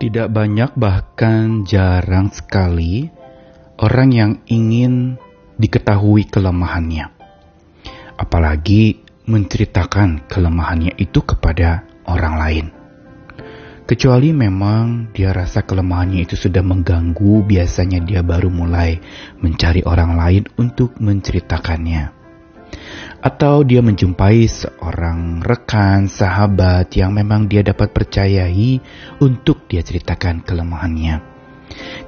Tidak banyak, bahkan jarang sekali, orang yang ingin diketahui kelemahannya, apalagi menceritakan kelemahannya itu kepada orang lain. Kecuali memang dia rasa kelemahannya itu sudah mengganggu, biasanya dia baru mulai mencari orang lain untuk menceritakannya atau dia menjumpai seorang rekan, sahabat yang memang dia dapat percayai untuk dia ceritakan kelemahannya.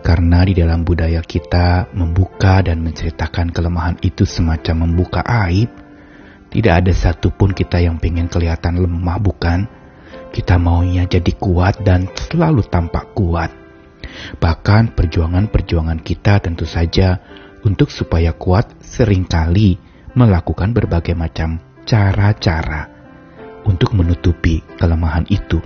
Karena di dalam budaya kita membuka dan menceritakan kelemahan itu semacam membuka aib. Tidak ada satupun kita yang pengen kelihatan lemah bukan? Kita maunya jadi kuat dan selalu tampak kuat. Bahkan perjuangan-perjuangan kita tentu saja untuk supaya kuat sering kali melakukan berbagai macam cara-cara untuk menutupi kelemahan itu,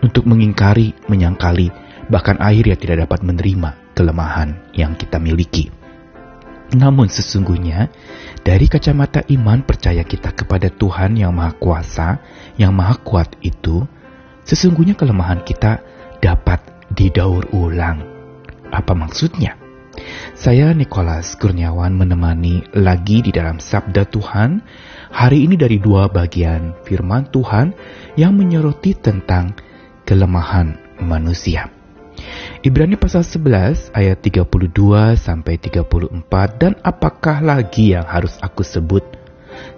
untuk mengingkari, menyangkali, bahkan akhirnya tidak dapat menerima kelemahan yang kita miliki. Namun sesungguhnya, dari kacamata iman percaya kita kepada Tuhan yang Maha Kuasa, yang Maha Kuat itu, sesungguhnya kelemahan kita dapat didaur ulang. Apa maksudnya? Saya Nicholas Kurniawan menemani lagi di dalam Sabda Tuhan hari ini dari dua bagian firman Tuhan yang menyoroti tentang kelemahan manusia. Ibrani pasal 11 ayat 32 sampai 34 dan apakah lagi yang harus aku sebut?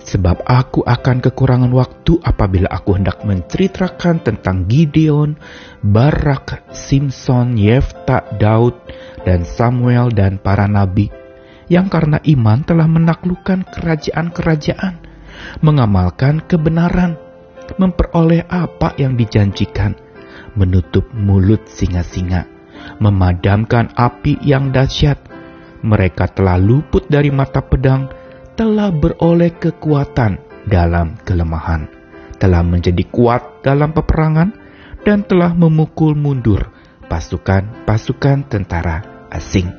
Sebab aku akan kekurangan waktu apabila aku hendak menceritakan tentang Gideon, Barak, Simpson, Yefta, Daud, dan Samuel dan para nabi yang karena iman telah menaklukkan kerajaan-kerajaan, mengamalkan kebenaran, memperoleh apa yang dijanjikan, menutup mulut singa-singa, memadamkan api yang dahsyat. Mereka telah luput dari mata pedang, telah beroleh kekuatan dalam kelemahan, telah menjadi kuat dalam peperangan, dan telah memukul mundur pasukan-pasukan tentara asing.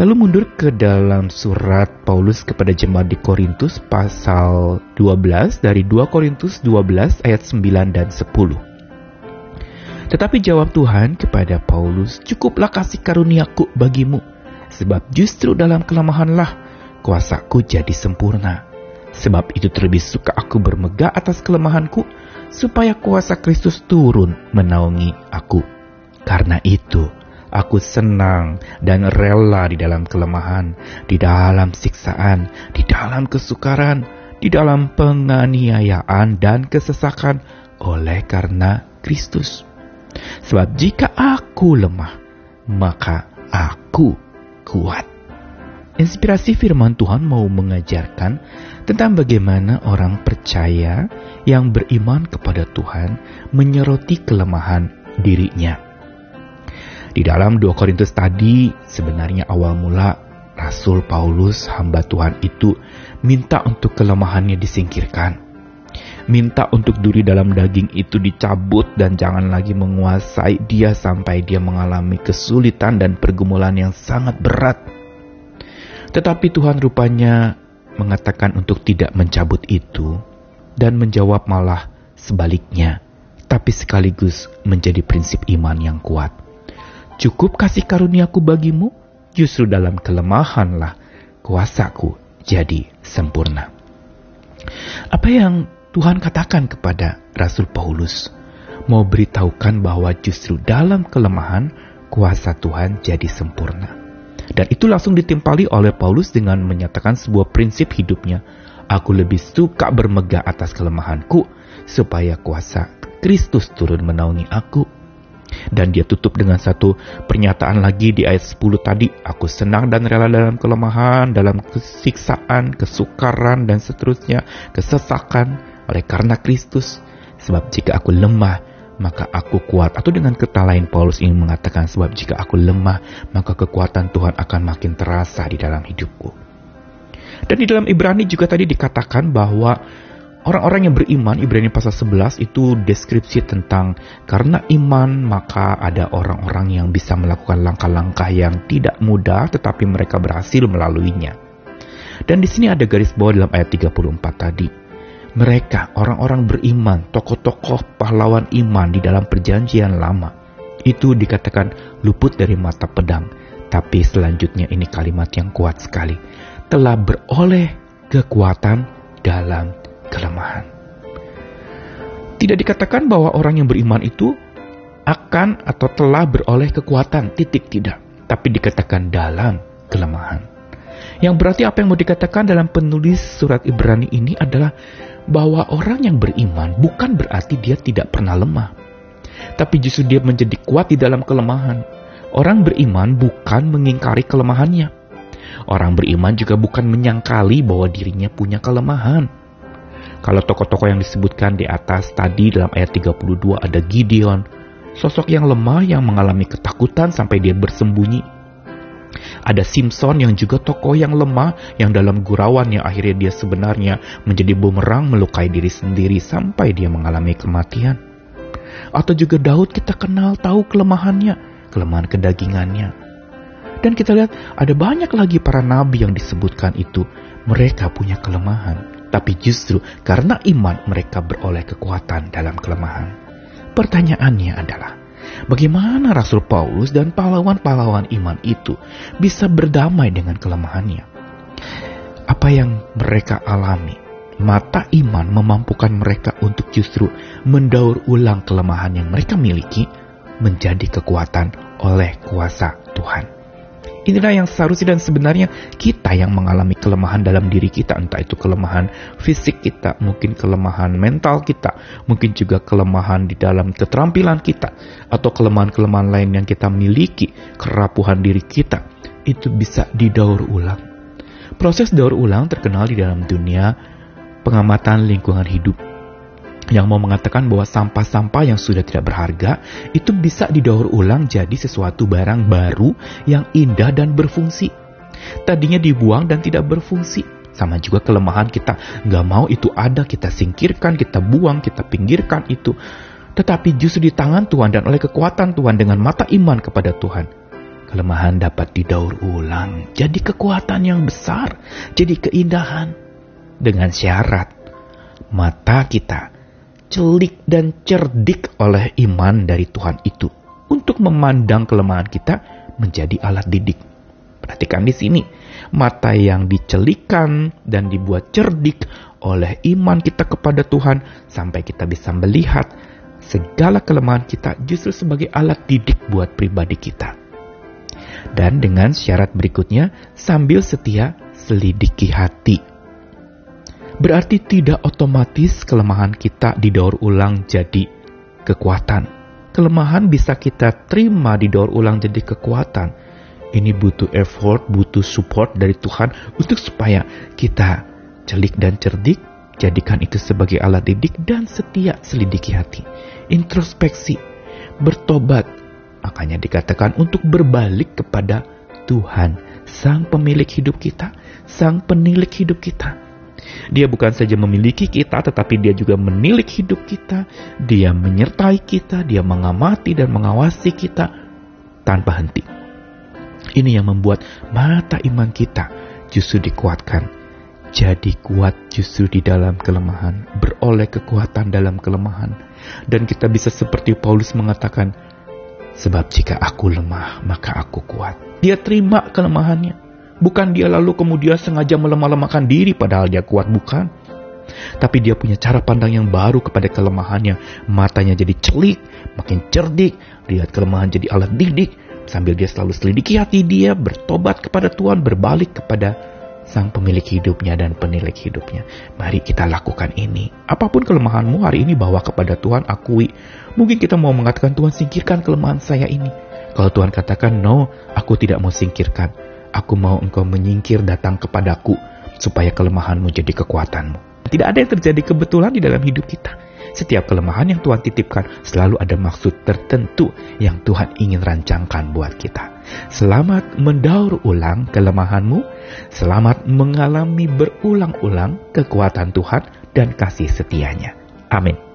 Lalu mundur ke dalam surat Paulus kepada jemaat di Korintus pasal 12 dari 2 Korintus 12 ayat 9 dan 10. Tetapi jawab Tuhan kepada Paulus, "Cukuplah kasih karuniaku bagimu, sebab justru dalam kelemahanlah kuasaku jadi sempurna. Sebab itu terlebih suka aku bermegah atas kelemahanku, supaya kuasa Kristus turun menaungi aku. Karena itu, Aku senang dan rela di dalam kelemahan, di dalam siksaan, di dalam kesukaran, di dalam penganiayaan dan kesesakan oleh karena Kristus. Sebab jika aku lemah, maka aku kuat. Inspirasi firman Tuhan mau mengajarkan tentang bagaimana orang percaya yang beriman kepada Tuhan menyoroti kelemahan dirinya di dalam 2 Korintus tadi, sebenarnya awal mula Rasul Paulus, hamba Tuhan itu, minta untuk kelemahannya disingkirkan. Minta untuk duri dalam daging itu dicabut dan jangan lagi menguasai dia sampai dia mengalami kesulitan dan pergumulan yang sangat berat. Tetapi Tuhan rupanya mengatakan untuk tidak mencabut itu dan menjawab malah sebaliknya, tapi sekaligus menjadi prinsip iman yang kuat. Cukup kasih karuniaku bagimu, justru dalam kelemahanlah kuasaku jadi sempurna. Apa yang Tuhan katakan kepada Rasul Paulus? Mau beritahukan bahwa justru dalam kelemahan kuasa Tuhan jadi sempurna. Dan itu langsung ditimpali oleh Paulus dengan menyatakan sebuah prinsip hidupnya. Aku lebih suka bermegah atas kelemahanku supaya kuasa Kristus turun menaungi aku dan dia tutup dengan satu pernyataan lagi di ayat 10 tadi. Aku senang dan rela dalam kelemahan, dalam kesiksaan, kesukaran, dan seterusnya, kesesakan oleh karena Kristus. Sebab jika aku lemah, maka aku kuat. Atau dengan kata lain Paulus ingin mengatakan sebab jika aku lemah, maka kekuatan Tuhan akan makin terasa di dalam hidupku. Dan di dalam Ibrani juga tadi dikatakan bahwa Orang-orang yang beriman, Ibrani pasal 11 itu deskripsi tentang karena iman maka ada orang-orang yang bisa melakukan langkah-langkah yang tidak mudah tetapi mereka berhasil melaluinya. Dan di sini ada garis bawah dalam ayat 34 tadi. Mereka, orang-orang beriman, tokoh-tokoh pahlawan iman di dalam perjanjian lama, itu dikatakan luput dari mata pedang. Tapi selanjutnya ini kalimat yang kuat sekali. Telah beroleh kekuatan dalam kelemahan. Tidak dikatakan bahwa orang yang beriman itu akan atau telah beroleh kekuatan, titik tidak. Tapi dikatakan dalam kelemahan. Yang berarti apa yang mau dikatakan dalam penulis surat Ibrani ini adalah bahwa orang yang beriman bukan berarti dia tidak pernah lemah tapi justru dia menjadi kuat di dalam kelemahan. Orang beriman bukan mengingkari kelemahannya. Orang beriman juga bukan menyangkali bahwa dirinya punya kelemahan. Kalau tokoh-tokoh yang disebutkan di atas tadi dalam ayat 32 ada Gideon, sosok yang lemah yang mengalami ketakutan sampai dia bersembunyi. Ada Simpson yang juga tokoh yang lemah yang dalam gurauan yang akhirnya dia sebenarnya menjadi bumerang melukai diri sendiri sampai dia mengalami kematian. Atau juga Daud kita kenal tahu kelemahannya, kelemahan kedagingannya. Dan kita lihat ada banyak lagi para nabi yang disebutkan itu. Mereka punya kelemahan. Tapi justru karena iman mereka beroleh kekuatan dalam kelemahan. Pertanyaannya adalah, bagaimana Rasul Paulus dan pahlawan-pahlawan iman itu bisa berdamai dengan kelemahannya? Apa yang mereka alami mata iman memampukan mereka untuk justru mendaur ulang kelemahan yang mereka miliki menjadi kekuatan oleh kuasa Tuhan. Inilah yang seharusnya dan sebenarnya kita yang mengalami kelemahan dalam diri kita, entah itu kelemahan fisik kita, mungkin kelemahan mental kita, mungkin juga kelemahan di dalam keterampilan kita, atau kelemahan-kelemahan lain yang kita miliki, kerapuhan diri kita, itu bisa didaur ulang. Proses daur ulang terkenal di dalam dunia pengamatan lingkungan hidup yang mau mengatakan bahwa sampah-sampah yang sudah tidak berharga itu bisa didaur ulang jadi sesuatu barang baru yang indah dan berfungsi. Tadinya dibuang dan tidak berfungsi. Sama juga kelemahan kita, nggak mau itu ada, kita singkirkan, kita buang, kita pinggirkan itu. Tetapi justru di tangan Tuhan dan oleh kekuatan Tuhan dengan mata iman kepada Tuhan, kelemahan dapat didaur ulang jadi kekuatan yang besar, jadi keindahan dengan syarat mata kita celik dan cerdik oleh iman dari Tuhan itu untuk memandang kelemahan kita menjadi alat didik. Perhatikan di sini, mata yang dicelikan dan dibuat cerdik oleh iman kita kepada Tuhan sampai kita bisa melihat segala kelemahan kita justru sebagai alat didik buat pribadi kita. Dan dengan syarat berikutnya, sambil setia selidiki hati berarti tidak otomatis kelemahan kita didaur ulang jadi kekuatan. Kelemahan bisa kita terima didaur ulang jadi kekuatan. Ini butuh effort, butuh support dari Tuhan untuk supaya kita celik dan cerdik, jadikan itu sebagai alat didik dan setia selidiki hati. Introspeksi, bertobat, makanya dikatakan untuk berbalik kepada Tuhan, Sang Pemilik hidup kita, Sang Penilik hidup kita dia bukan saja memiliki kita, tetapi dia juga menilik hidup kita. Dia menyertai kita, dia mengamati dan mengawasi kita tanpa henti. Ini yang membuat mata iman kita justru dikuatkan. Jadi kuat justru di dalam kelemahan, beroleh kekuatan dalam kelemahan. Dan kita bisa seperti Paulus mengatakan, Sebab jika aku lemah, maka aku kuat. Dia terima kelemahannya. Bukan dia lalu kemudian sengaja melemah-lemahkan diri padahal dia kuat, bukan. Tapi dia punya cara pandang yang baru kepada kelemahannya. Matanya jadi celik, makin cerdik, lihat kelemahan jadi alat didik. Sambil dia selalu selidiki hati dia, bertobat kepada Tuhan, berbalik kepada sang pemilik hidupnya dan penilik hidupnya. Mari kita lakukan ini. Apa pun kelemahanmu hari ini bawa kepada Tuhan, akui. Mungkin kita mau mengatakan Tuhan singkirkan kelemahan saya ini. Kalau Tuhan katakan no, aku tidak mau singkirkan. Aku mau engkau menyingkir datang kepadaku, supaya kelemahanmu jadi kekuatanmu. Tidak ada yang terjadi kebetulan di dalam hidup kita. Setiap kelemahan yang Tuhan titipkan selalu ada maksud tertentu yang Tuhan ingin rancangkan buat kita. Selamat mendaur ulang kelemahanmu, selamat mengalami berulang-ulang kekuatan Tuhan dan kasih setianya. Amin.